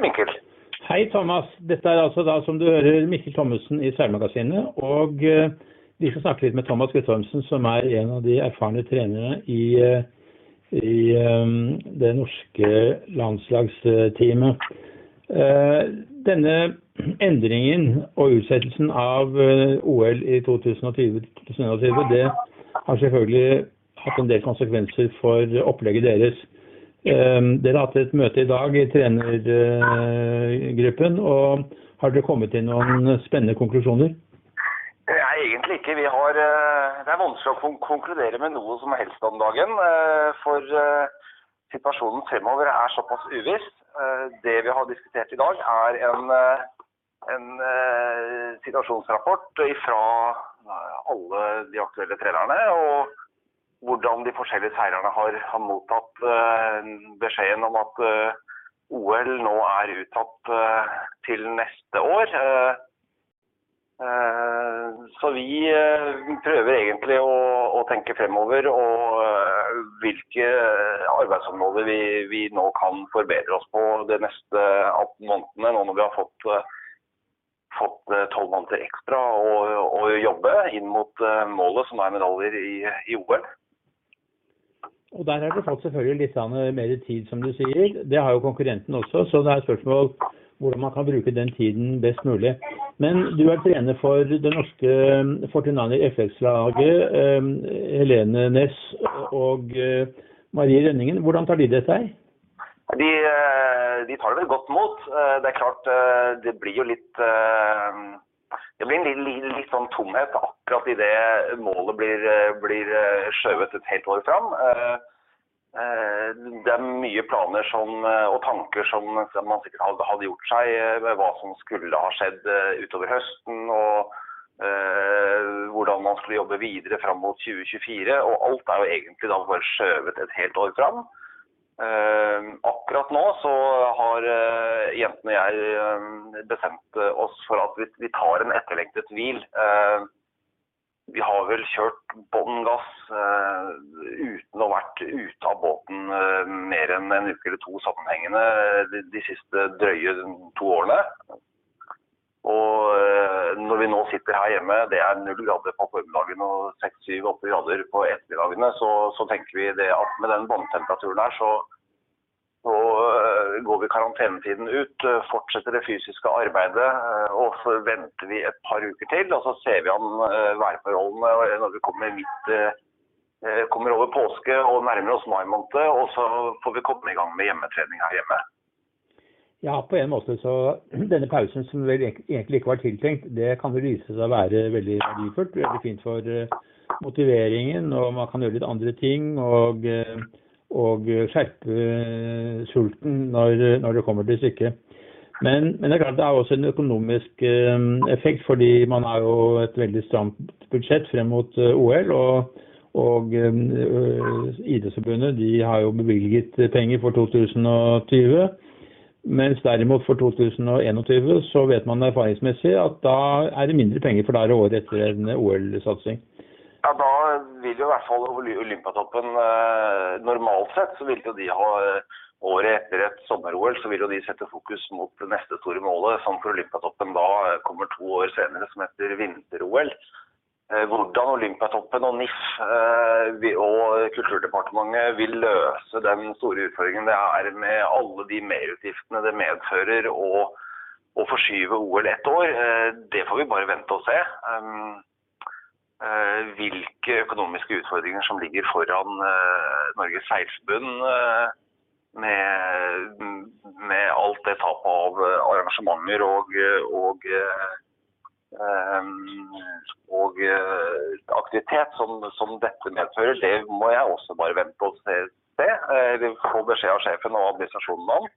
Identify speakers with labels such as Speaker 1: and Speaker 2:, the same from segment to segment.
Speaker 1: Mikkel.
Speaker 2: Hei, Thomas. Dette er altså da, som du hører, Mikkel Thommessen i Seilmagasinet. Og uh, vi skal snakke litt med Thomas Guttormsen, som er en av de erfarne trenerne i, eh, i um, det norske landslagsteamet. Uh, denne endringen og utsettelsen av uh, OL i 2020-2021, det har selvfølgelig hatt en del konsekvenser for opplegget deres. Ehm, dere har hatt et møte i dag i trenergruppen. og Har dere kommet til noen spennende konklusjoner?
Speaker 1: Nei, egentlig ikke. Har, eh, det er vanskelig å konkludere med noe som helst om dagen. Eh, for eh, situasjonen fremover er såpass uviss. Det vi har diskutert i dag, er en, en situasjonsrapport fra alle de aktuelle trenerne. og hvordan de forskjellige seirerne har, har mottatt uh, beskjeden om at eh, OL nå er uttatt uh, til neste år. så vi prøver egentlig å, å, tenke fremover og hvilke arbeidsområder vi, vi, nå kan forbedre oss på de neste 18 månedene, nå når vi har fått fått tolv måneder ekstra å, jobbe inn mot målet, som er medaljer i, i OL.
Speaker 2: Og der har du fått selvfølgelig litt mer tid, som du sier. Det har jo konkurrenten også, så det er spørsmål hvordan man kan bruke den tiden best mulig. Men du er trener for det norske Fortunani FX-laget. Eh, Helene Næss og eh, Marie Rønningen. Hvordan tar de dette her?
Speaker 1: De, eh, de, tar det vel godt mot. Det er klart det blir jo litt sånn tomhet akkurat idet målet blir, blir skjøvet et helt år fram. Eh, eh, det er mye planer som, og tanker som man sikkert hadde, gjort seg med hva som skulle ha skjedd utover høsten. og hvordan man skulle jobbe videre fram mot 2024. Og alt er jo egentlig da bare skjøvet et helt år fram. Uh, akkurat nå så har uh, jentene og jeg uh, bestemt oss for at vi, tar en etterlengtet hvil. vi har vel kjørt bånn gass uten å ha vært ute av båten mer enn en uke eller to sammenhengende de, de siste drøye to årene. Og når vi nå sitter her hjemme, det er null grader på formiddagen og seks, syv, åtte grader på ettermiddagene, så, så, tenker vi det at med den vanntemperaturen her, så så eh, går vi karantenetiden ut, eh, fortsetter det fysiske arbeidet. Eh, og så venter vi et par uker til, og så ser vi an værforholdene når vi kommer, midt, kommer over påske og nærmer oss mai måned. Og så får vi komme i gang med hjemmetrening her hjemme.
Speaker 2: Ja, på en måte så denne pausen som vel egentlig ikke var tiltenkt, det kan vel vise seg å være veldig verdifullt. Veldig fint for motiveringen, og man kan gjøre litt andre ting. og og skjerpe sulten når, når det kommer til stykket. Men, men, det er klart det er også en økonomisk eh, effekt, fordi man har jo et veldig stramt budsjett frem mot eh, OL. Og, og Idrettsforbundet de har jo bevilget penger for 2020. Mens derimot for 2021 så vet man erfaringsmessig at da er det mindre penger, for da er året etter en OL-satsing.
Speaker 1: Ja, Da vil jo i hvert fall Olympiatoppen eh, Normalt sett så vil jo de ha eh, året etter et sommer-OL så vil jo de sette fokus mot det neste store målet, som for Olympiatoppen da eh, kommer to år senere, som heter vinter-OL. Hvordan Olympiatoppen og NIF og Kulturdepartementet vil løse den store utfordringen det er med alle de merutgiftene det medfører å, forskyve OL ett år, det får vi bare vente og se. Eh, hvilke økonomiske utfordringer som ligger foran eh, Norges Seilforbund eh, med, med, alt det tapet av arrangementer og, og, og aktivitet som, som, dette medfører, det må jeg også bare vente og se. se. Vi får beskjed av sjefen og administrasjonen om.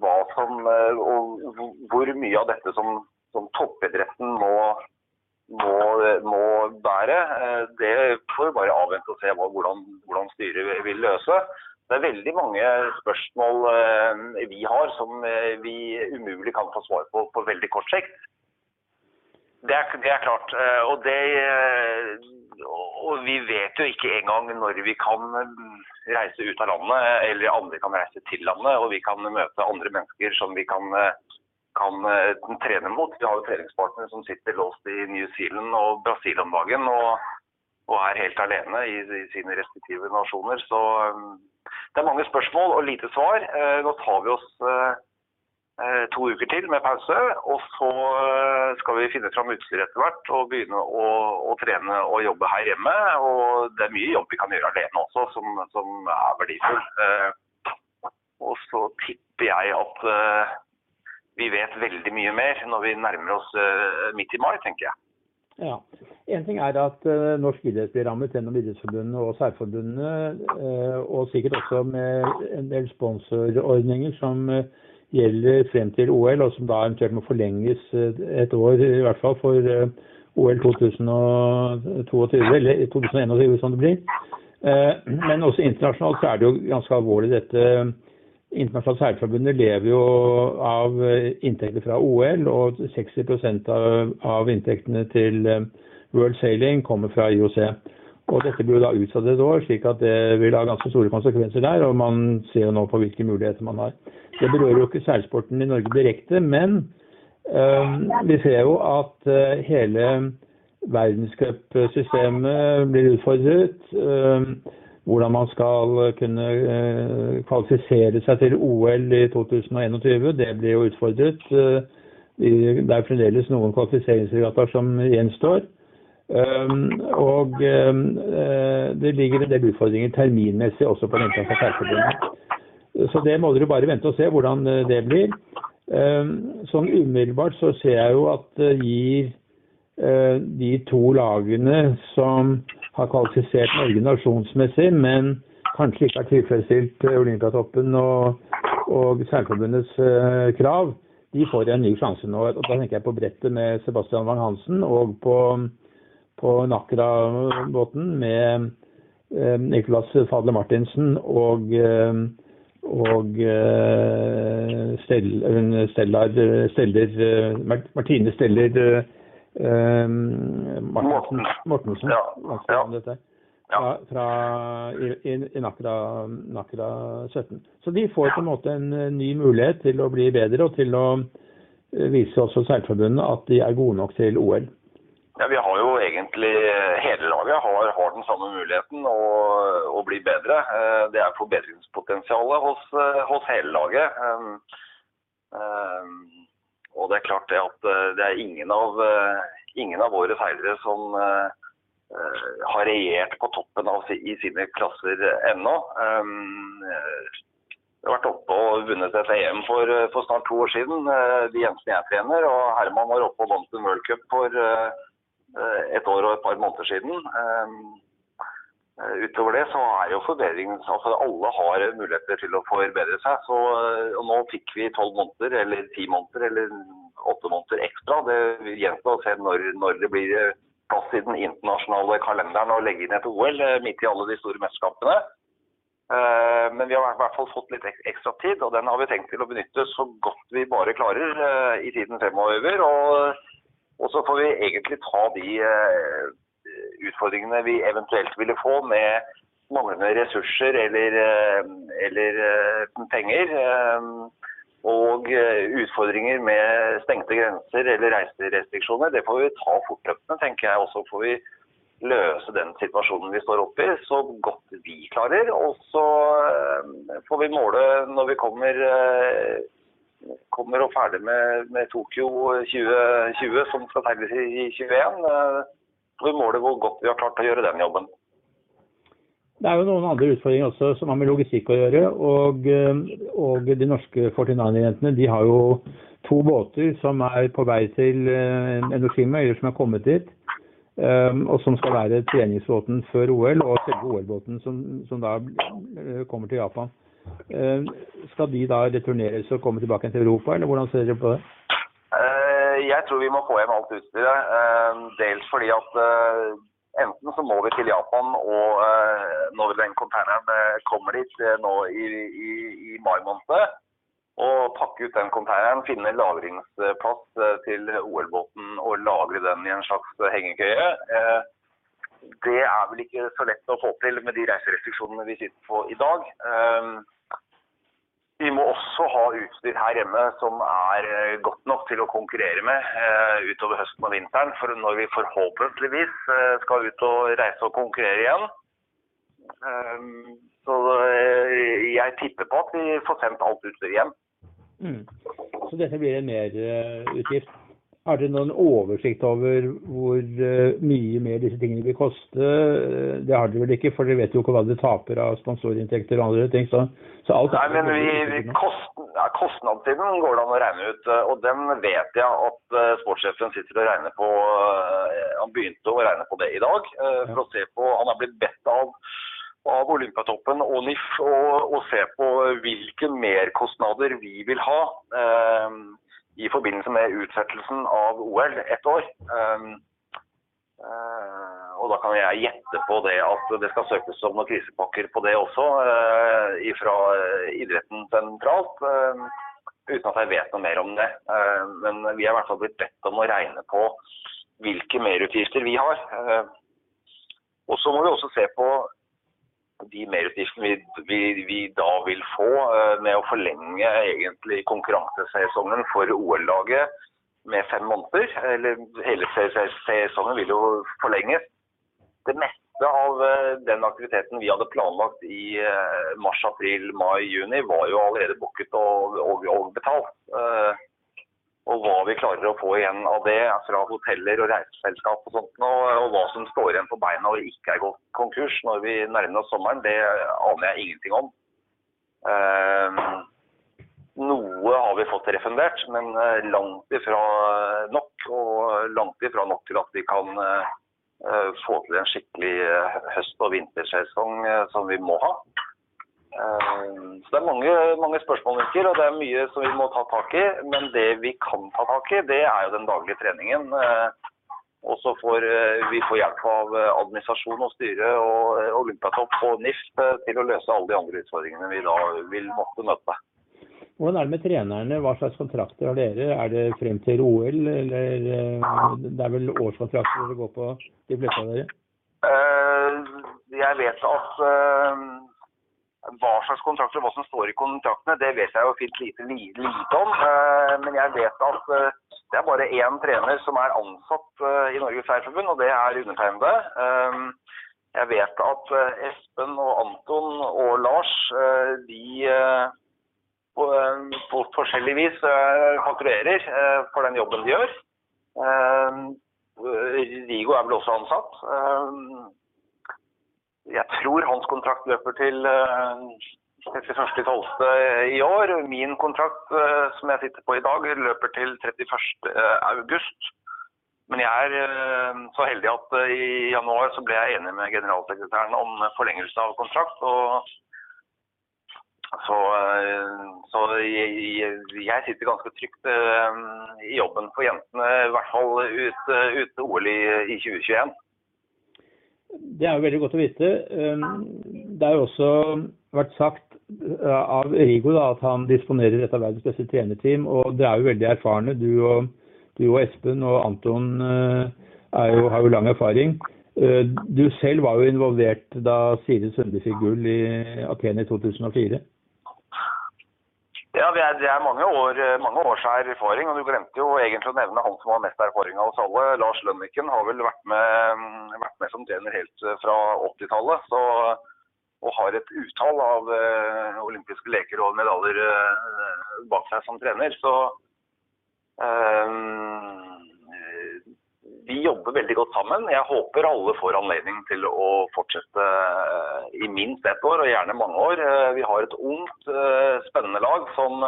Speaker 1: Hva som, og hvor mye av dette som som toppidretten må, må, må, bære. Eh, det får vi bare avvente og se hvordan, hvordan styret vil løse. Det er veldig mange spørsmål eh, vi har som eh, vi umulig kan få svar på på veldig kort sikt. Det er, klart. eh, Og, det, eh, og vi vet jo ikke engang når vi kan reise ut av landet, eller andre kan reise til landet, og vi kan møte andre mennesker som vi kan, eh, kan trene mot. Vi har jo treningspartnere som sitter låst i New Zealand og Brasil om dagen, og, og er helt alene i, i sine respektive nasjoner. Så det er mange spørsmål og lite svar. Nå tar vi oss to uker til med pause, og så eh, skal vi finne fram utstyr etter hvert og begynne å, å trene og jobbe her hjemme. Og det er mye jobb vi kan gjøre alene også, som, som er verdifull. Eh, Og så tipper jeg at eh, vi vet veldig mye mer når vi nærmer oss eh, midt i mai, tenker jeg.
Speaker 2: Ja. En ting er at eh, norsk idrett blir rammet gjennom Idrettsforbundet og særforbundene, eh, og sikkert også med en del sponsorordninger som eh, gjelder frem til OL, og som da eventuelt må forlenges eh, et år, i hvert fall for eh, OL 2022, eller 2021 som det blir. Eh, Men også internasjonalt så er det jo ganske alvorlig dette. Internasjonalt særforbundet lever jo av inntekter fra OL, og 60 av, av inntektene til World Sailing kommer fra IOC. Og dette blir da utsatt et år, slik at det vil ha ganske store konsekvenser der. Og man ser jo nå på hvilke muligheter man har. Det berører jo ikke seilsporten i Norge direkte, men øh, vi ser jo at øh, hele verdenscupsystemet blir utfordret. Øh, hvordan man skal kunne eh, kvalifisere seg til OL i 2021, det blir jo utfordret. Eh, Det er fremdeles noen kvalifiseringsregattaer som gjenstår. Um, og um, eh, det ligger en del utfordringer terminmessig også på det internasjonale seilforbundet. Så det må dere bare vente og se hvordan eh, det blir. Um, sånn umiddelbart så ser jeg jo at det gir eh, de to lagene som har kvalifisert Norge nasjonsmessig, men kanskje ikke har tilfredsstilt Olympiatoppen og, og Seilforbundets eh, krav, de får en ny sjanse nå. Og Da tenker jeg på brettet med Sebastian Wang-Hansen og på, på Nakra-båten med eh, Nicolas Fadle Martinsen og, eh, og eh, Stell, Stellar, Steller, Martine Steller eh, Mortensen.
Speaker 1: Ja, ja.
Speaker 2: Fra, fra i, i, Nakra, Nakra 17. Så de får på en måte en ny mulighet til å bli bedre og til å vise også Seilforbundet at de er gode nok til OL.
Speaker 1: Ja, Vi har jo egentlig hele laget har, har den samme muligheten å, å bli bedre. Eh, Det er forbedringspotensialet hos, eh, hos hele laget. Um, Og det er klart det at eh, det er ingen av, eh, ingen av våre seilere som eh, eh, har regjert på toppen av i sine klasser ennå. Eh, Jeg har vært oppe og vunnet et EM for, eh, for snart to år siden, eh, de jentene jeg trener. Og Herman var oppe og vant en World Cup for eh, eh, et år og et par måneder siden. Um, eh, Utover det så er jo forbedringen altså Alle har muligheter til å forbedre seg. så eh, og Nå fikk vi tolv måneder, eller ti måneder, eller åtte måneder ekstra. Det gjenstår å se når, når det blir eh, plass i den internasjonale kalenderen å legge inn et OL eh, midt i alle de store mesterskapene. Eh, Men vi har i hvert fall fått litt ekstra tid, og den har vi tenkt til å benytte så godt vi bare klarer eh, i tiden fremover. Og, og så får vi egentlig ta de eh, utfordringene vi eventuelt ville få med manglende ressurser eller, eh, eller eh, penger. Og utfordringer med stengte grenser eller reiserestriksjoner. Det får vi ta fortløpende, tenker jeg. Og så får vi løse den situasjonen vi står oppe i så godt vi klarer. Og så får vi måle når vi kommer, kommer og ferdig med, med Tokyo 2020, som skal seiles i 2021. eh, får vi måle hvor godt vi har klart å gjøre den jobben.
Speaker 2: Det er jo noen andre utfordringer også som har med logistikk å gjøre. Og, eh, og de norske 49-jentene de har jo to båter som er på vei til eh, Enoshima, eller som er kommet dit. eh, Og som skal være treningsbåten før OL, og selve OL-båten som, som da kommer til Japan. Eh, Skal de da returneres og komme tilbake til Europa, eller hvordan ser dere på det?
Speaker 1: Eh, Jeg tror vi må få hjem alt utstyret. eh, Dels fordi at enten så må vi til Japan, og når den containeren eh, kommer dit nå i, i, i mai måned. Og pakke ut den containeren, finne lagringsplass til OL-båten og lagre den i en slags hengekøye. Eh, det er vel ikke så lett å få til med de reiserestriksjonene vi sitter på i dag. Eh, vi må også ha utstyr her hjemme som er godt nok til å konkurrere med utover høsten og vinteren. For når vi forhåpentligvis skal ut og reise og konkurrere igjen. Så jeg tipper på at vi får sendt alt utstyr hjem.
Speaker 2: Mm. Så dette blir en merutgift. Har dere noen oversikt over hvor uh, mye mer disse tingene vil koste? Uh, det har dere vel ikke, for dere vet jo ikke hva dere taper av sponsorinntekter og andre ting. Så, så alt
Speaker 1: Nei, men vi, vi kost, ja, Kostnadssiden går det an å regne ut, uh, og den vet jeg at sportssjefen sitter og regner på. Han begynte å regne på det i dag. for å se på, Han har blitt bedt av av Olympiatoppen og NIF og, og, se på hvilke merkostnader vi vil ha eh, i forbindelse med utsettelsen av OL ett år. Eh, eh, og da kan jeg gjette på det at det skal søkes om noen krisepakker på det også eh, fra idretten sentralt. Eh, uten at jeg vet noe mer om det. Men vi er i hvert fall blitt bedt om å regne på hvilke merutgifter vi har. og så må vi også se på de merutgiftene vi, vi, vi, da vil få uh, med å forlenge egentlig konkurransesesongen for OL-laget med fem måneder. Eller hele sesongen vil jo forlenges. Det meste av uh, den aktiviteten vi hadde planlagt i uh, mars, april, mai, juni, var jo allerede booket og, og, og betalt. Og hva vi klarer å få igjen av det fra hoteller og reiseselskap og sånt, og, og hva som står igjen på beina og ikke er gått konkurs når vi nærmer oss sommeren, det aner jeg ingenting om. Uh, noe har vi fått refundert, men uh, langt ifra nok. Og langt ifra nok til at vi kan uh, få til en skikkelig høst- og vintersesong som vi må ha. Så Det er mange, mange spørsmål og det er mye som vi må ta tak i. Men det vi kan ta tak i, det er jo den daglige treningen. Og så får eh, vi får hjelp av eh, administrasjon og styre og eh, Olympiatopp og NIF til å løse alle de andre utfordringene vi da vil måtte møte.
Speaker 2: Hvordan er det med trenerne? Hva slags kontrakter har dere? Er det frem til OL, eller det er vel årskontrakter dere går på, de fleste av dere?
Speaker 1: Jeg vet at hva slags kontrakter og hva som står i kontraktene, det vet jeg jo fint lite, lite om. Men jeg vet at det er bare én trener som er ansatt uh, i Norges Seierforbund, og det er undertegnede. Jeg vet at Espen og Anton og Lars de på, på, forskjellig vis fakturerer for den jobben de gjør. Rigo er vel også ansatt. Jeg tror hans kontrakt løper til 31.12. i år. Min kontrakt eh, som jeg sitter på i dag, løper til 31.8. Eh, Men jeg er eh, så heldig at i januar så ble jeg enig med generalsekretæren om forlengelse av kontrakt. og så, så jeg, jeg, sitter ganske trygt i jobben for jentene, i hvert fall ut, ut OL i 2021.
Speaker 2: Det er jo veldig godt å vite. Det har jo også vært sagt av Rigo da, at han disponerer et av verdens beste trenerteam. Og dere er jo veldig erfarne. Du og, du og Espen og Anton uh, jo, har jo lang erfaring. Uh, du selv var jo involvert da Siri Sunde fikk gull i Aten i 2004.
Speaker 1: Ja, det er, det er mange, år, mange, års erfaring. og Du glemte jo egentlig å nevne han som har mest erfaring av oss alle. Lars Lønniken har vel vært med, vært med som trener helt fra 80-tallet. og har et utall av uh, olympiske leker og medaljer uh, bak seg som trener. Så uh, vi jobber veldig godt sammen. Jeg håper alle får anledning til å fortsette i minst ett år, og gjerne mange år. Vi har et ungt, spennende lag som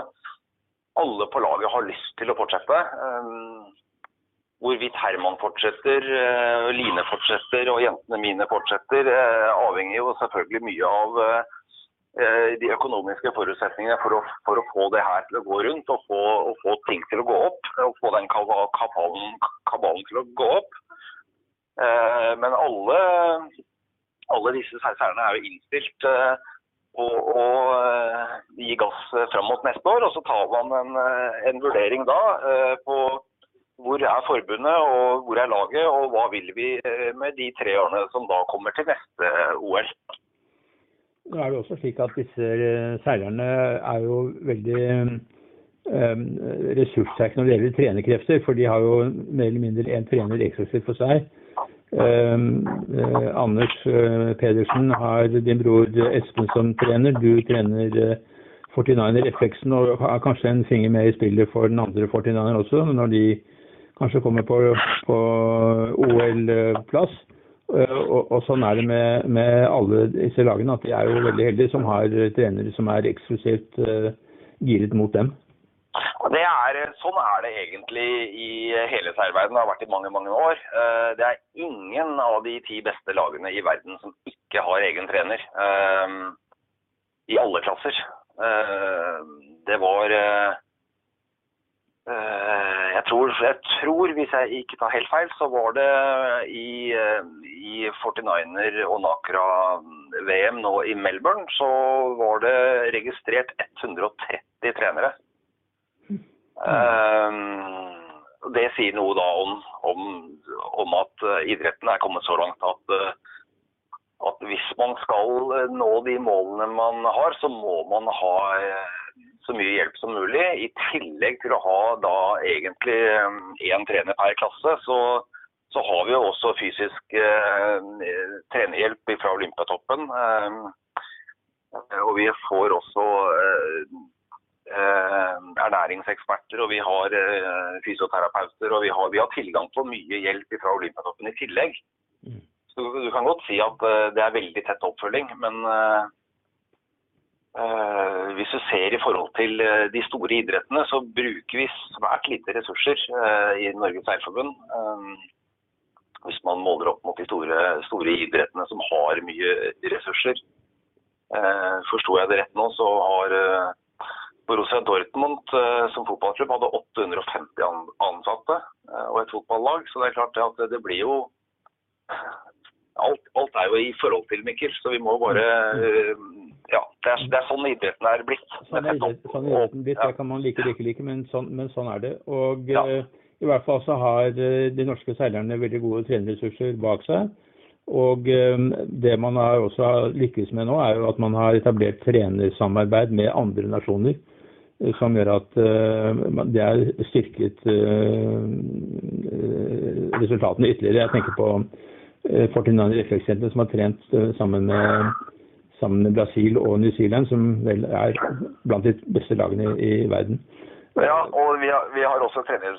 Speaker 1: alle på laget har lyst til å fortsette. Hvorvidt Herman fortsetter, Line fortsetter og jentene mine fortsetter, avhenger jo selvfølgelig mye av de økonomiske forutsetningene for å, for å, få det her til å gå rundt og få, og få ting til å gå opp. Og få den kabalen, kabalen til å gå opp. Men alle, alle disse seilerne er jo innstilt på å gi gass fram mot neste år. Og så tar man en, en vurdering da på hvor er forbundet og hvor er laget, og hva vil vi med de tre årene som da kommer til neste OL.
Speaker 2: Nå er det også slik at disse seilerne er jo veldig um, ressurssterke når det gjelder trenerkrefter, for de har jo mer eller mindre én trener eksklusivt for seg. Um, uh, Anders Pedersen har din bror Espen som trener. Du trener uh, 49er FX-en og har kanskje en finger med i spillet for den andre 49er også, når de kanskje kommer på, på OL-plass. Og, og, sånn er det med, med, alle disse lagene, at de er jo veldig heldige som har trenere som er eksklusivt uh, giret mot dem.
Speaker 1: Er, sånn er det egentlig i hele seilverdenen. Det har vært i mange mange år. Uh, det er ingen av de ti beste lagene i verden som ikke har egen trener. I alle klasser. det var jeg tror, jeg tror, hvis jeg ikke tar helt feil, så var det i, i 49er og Nakra-VM nå i Melbourne, så var det registrert 130 trenere. Mm. Um, det sier noe da om, om, om, at idretten er kommet så langt at, at hvis man skal nå de målene man har, så må man ha så mye hjelp som mulig. I tillegg til å ha da egentlig én um, trener per klasse, så, så har vi jo også fysisk eh, trenerhjelp fra Olympiatoppen. Eh, og vi får også eh, eh, ernæringseksperter, og vi har eh, fysioterapeuter. Og vi har, vi har, tilgang på mye hjelp fra Olympiatoppen i tillegg. Mm. Så du kan godt si at eh, det er veldig tett oppfølging, men hvis du ser i forhold til uh, de store idrettene, så bruker vi svært lite ressurser uh, i Norges Seilforbund. hvis man måler opp mot de store, store idrettene som har mye ressurser. Forsto jeg det rett nå, så har Borussia Dortmund som fotballklubb hadde 850 ansatte og et fotballag. Så det er klart at det blir jo alt, alt, er jo i forhold til, Mikkel. Så vi må bare ja, det er, det er, sånn idretten er blitt.
Speaker 2: Sånn er idretten, sånn idretten blitt, Det kan man like eller ikke like, men sånn, men sånn er det. Og ja. uh, i hvert fall så har uh, de norske seilerne veldig gode trenerressurser bak seg. Og uh, det man har også har lykkes med nå, er jo at man har etablert trenersamarbeid med andre nasjoner. Som gjør at det er styrket resultatene ytterligere. Jeg tenker på Fortinani Reflekssenter, som har trent sammen med sammen med Brasil og New Zealand, som vel er blant de beste lagene i, i verden.
Speaker 1: Ja, og vi har, vi har også trener,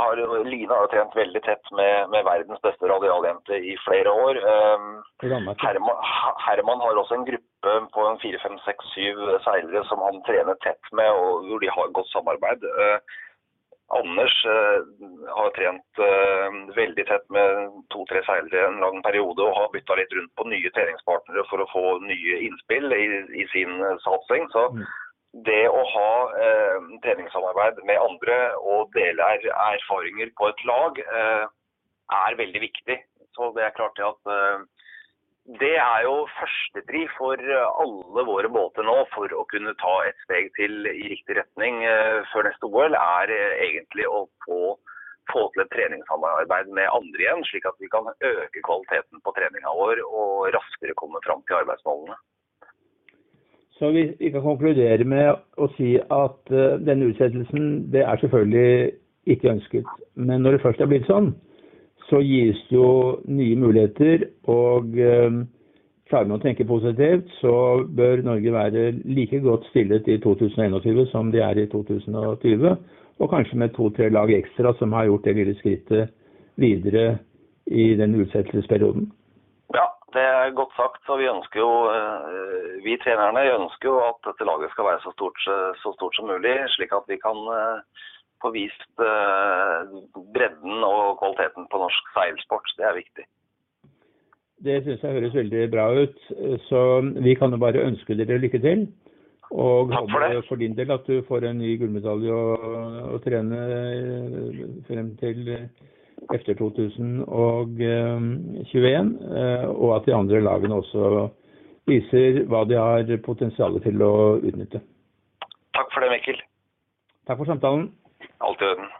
Speaker 1: har, Line har trent veldig tett med, med verdens beste radialjente i flere år. Um, Herman, Herman, har også en gruppe på fire, fem, seks, syv seilere som han trener tett med, og hvor de har godt samarbeid. Uh, Anders uh, har trent uh, veldig tett med to-tre seilere en lang periode og har bytta litt rundt på nye treningspartnere for å få nye innspill i, i sin uh, satsing. Så mm. det å ha treningssamarbeid med andre og dele er, erfaringer på et lag er veldig viktig. Så det er klart at det er jo førstepri for alle våre båter nå for å kunne ta et steg til i riktig retning eh, før neste OL, er eh, egentlig å få, få til et treningssamarbeid med andre igjen, slik at vi kan øke kvaliteten på treninga vår og raskere komme fram til arbeidsmålene.
Speaker 2: Så vi, vi, kan konkludere med å si at denne utsettelsen det er selvfølgelig ikke ønsket. Men når det først er blitt sånn, så gis det jo nye muligheter. Og eh, klarer man å tenke positivt, så bør Norge være like godt stillet i 2021 som de er i 2020. Og kanskje med to-tre lag ekstra som har gjort det lille skrittet videre i den utsettelsesperioden.
Speaker 1: Ja, det er godt sagt. og vi ønsker jo, eh, vi trenerne ønsker jo at dette laget skal være så stort, så stort som mulig, slik at vi kan eh, få vist eh, bredden og kvaliteten på norsk seilsport. Det er viktig.
Speaker 2: Det syns jeg høres veldig bra ut. Så vi kan jo bare ønske dere lykke til. Og
Speaker 1: Takk for det.
Speaker 2: for din del at du får en ny gullmedalje å, å trene eh, frem til 2021. Eh, og at de andre lagene også viser hva de har potensial til å utnytte.
Speaker 1: Takk for det, Mikkel.
Speaker 2: Takk for samtalen.
Speaker 1: Alt i orden.